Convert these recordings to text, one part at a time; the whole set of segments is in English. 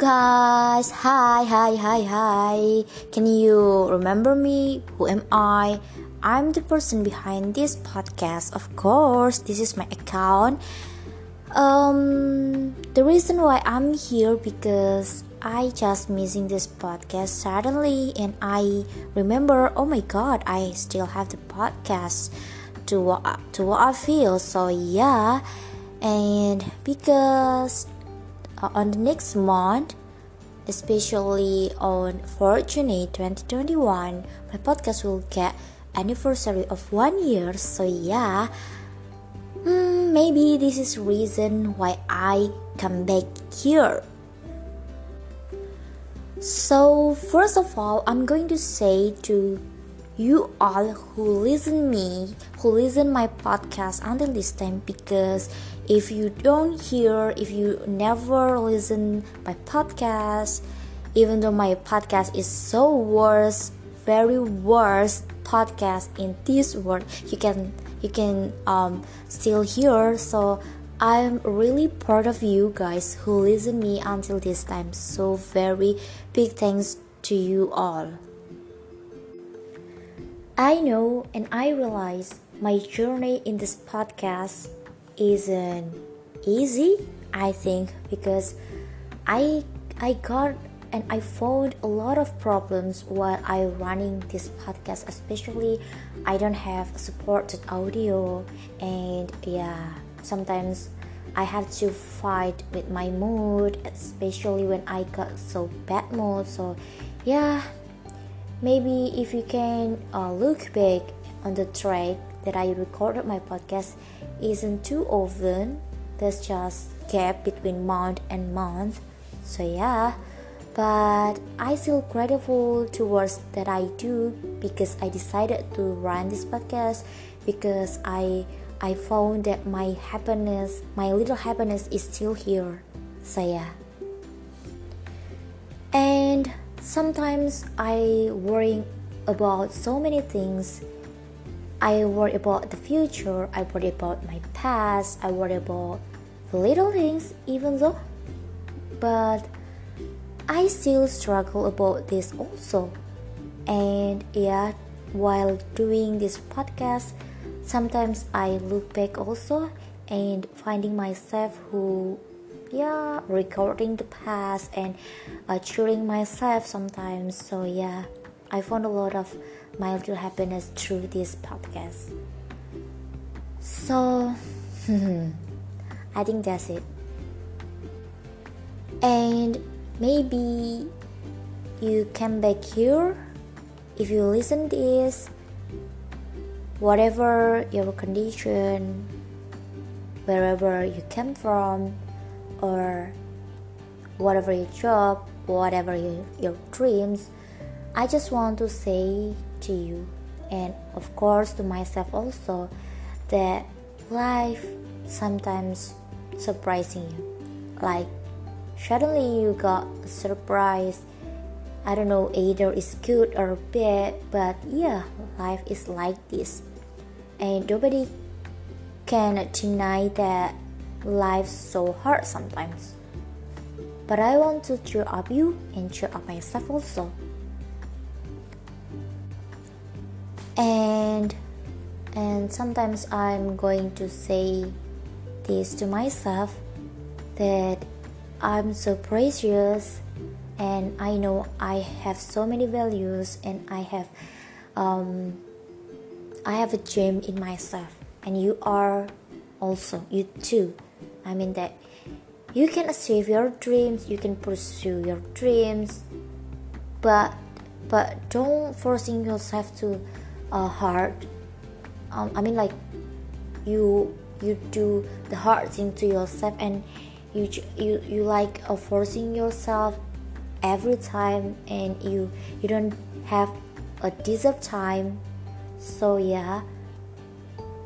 guys, hi, hi, hi, hi. Can you remember me? Who am I? I'm the person behind this podcast. Of course, this is my account. Um, the reason why I'm here because I just missing this podcast suddenly, and I remember, oh my god, I still have the podcast to what to what I feel. So yeah, and because on the next month, especially on 4th June 2021, my podcast will get anniversary of one year. So yeah, hmm, maybe this is reason why I come back here. So first of all, I'm going to say to you all who listen me, who listen my podcast until this time because if you don't hear, if you never listen my podcast, even though my podcast is so worst, very worst podcast in this world, you can you can um still hear. So I'm really proud of you guys who listen me until this time. So very big thanks to you all. I know and I realize my journey in this podcast isn't easy i think because i i got and i found a lot of problems while i running this podcast especially i don't have supported audio and yeah sometimes i have to fight with my mood especially when i got so bad mood so yeah maybe if you can uh, look back on the track that I recorded my podcast isn't too often. There's just gap between month and month. So yeah, but I feel grateful towards that I do because I decided to run this podcast because I I found that my happiness, my little happiness is still here. So yeah. Sometimes I worry about so many things I worry about the future, I worry about my past, I worry about the little things, even though. But I still struggle about this also. And yeah, while doing this podcast, sometimes I look back also and finding myself who yeah recording the past and uh, cheering myself sometimes so yeah i found a lot of my little happiness through this podcast. So, I think that's it. And maybe you come back here if you listen this whatever your condition wherever you came from or whatever your job whatever your, your dreams i just want to say to you and of course to myself also that life sometimes surprising you. Like suddenly you got a surprise. I don't know either it's good or bad but yeah life is like this. And nobody can deny that life's so hard sometimes but i want to cheer up you and cheer up myself also. And and sometimes i'm going to say this to myself that i'm so precious and i know i have so many values and i have um, i have a gem in myself. And you are also you too. I mean that you can achieve your dreams you can pursue your dreams but but don't forcing yourself to uh, hard um, i mean like you you do the hard thing to yourself and you you you like uh, forcing yourself every time and you you don't have a deserved time. So yeah.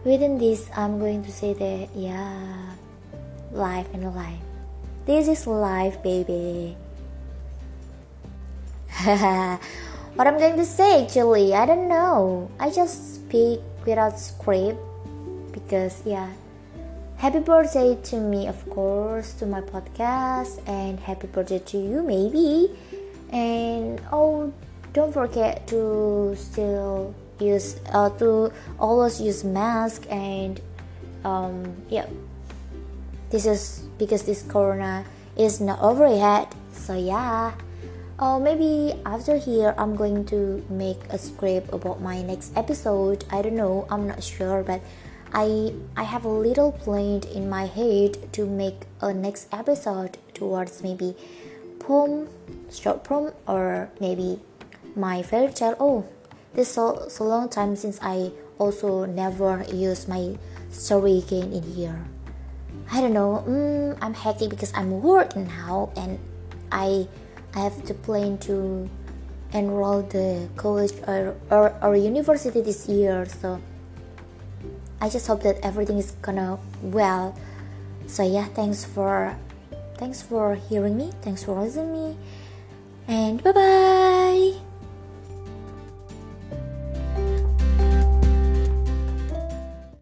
Within this i'm going to say that yeah life and life this is life baby what I'm going to say actually. I don't know. I just speak without script because yeah, happy birthday to me, of course, to my podcast, and happy birthday to you, maybe. And oh, don't forget to still use uh, to always use mask and um, yeah. This is because this corona is not over yet, so yeah. Or maybe after here, I'm going to make a script about my next episode. I don't know, I'm not sure, but I I have a little plan in my head to make a next episode towards maybe poem, short poem, or maybe my fairy tale. Oh, this so so long time since I also never use my story again in here. I don't know. Mm, I'm happy because I'm working now and I I have to plan to enroll the college or, or, or university this year. So I just hope that everything is gonna well. So yeah thanks for thanks for hearing me. Thanks for listening me. And bye bye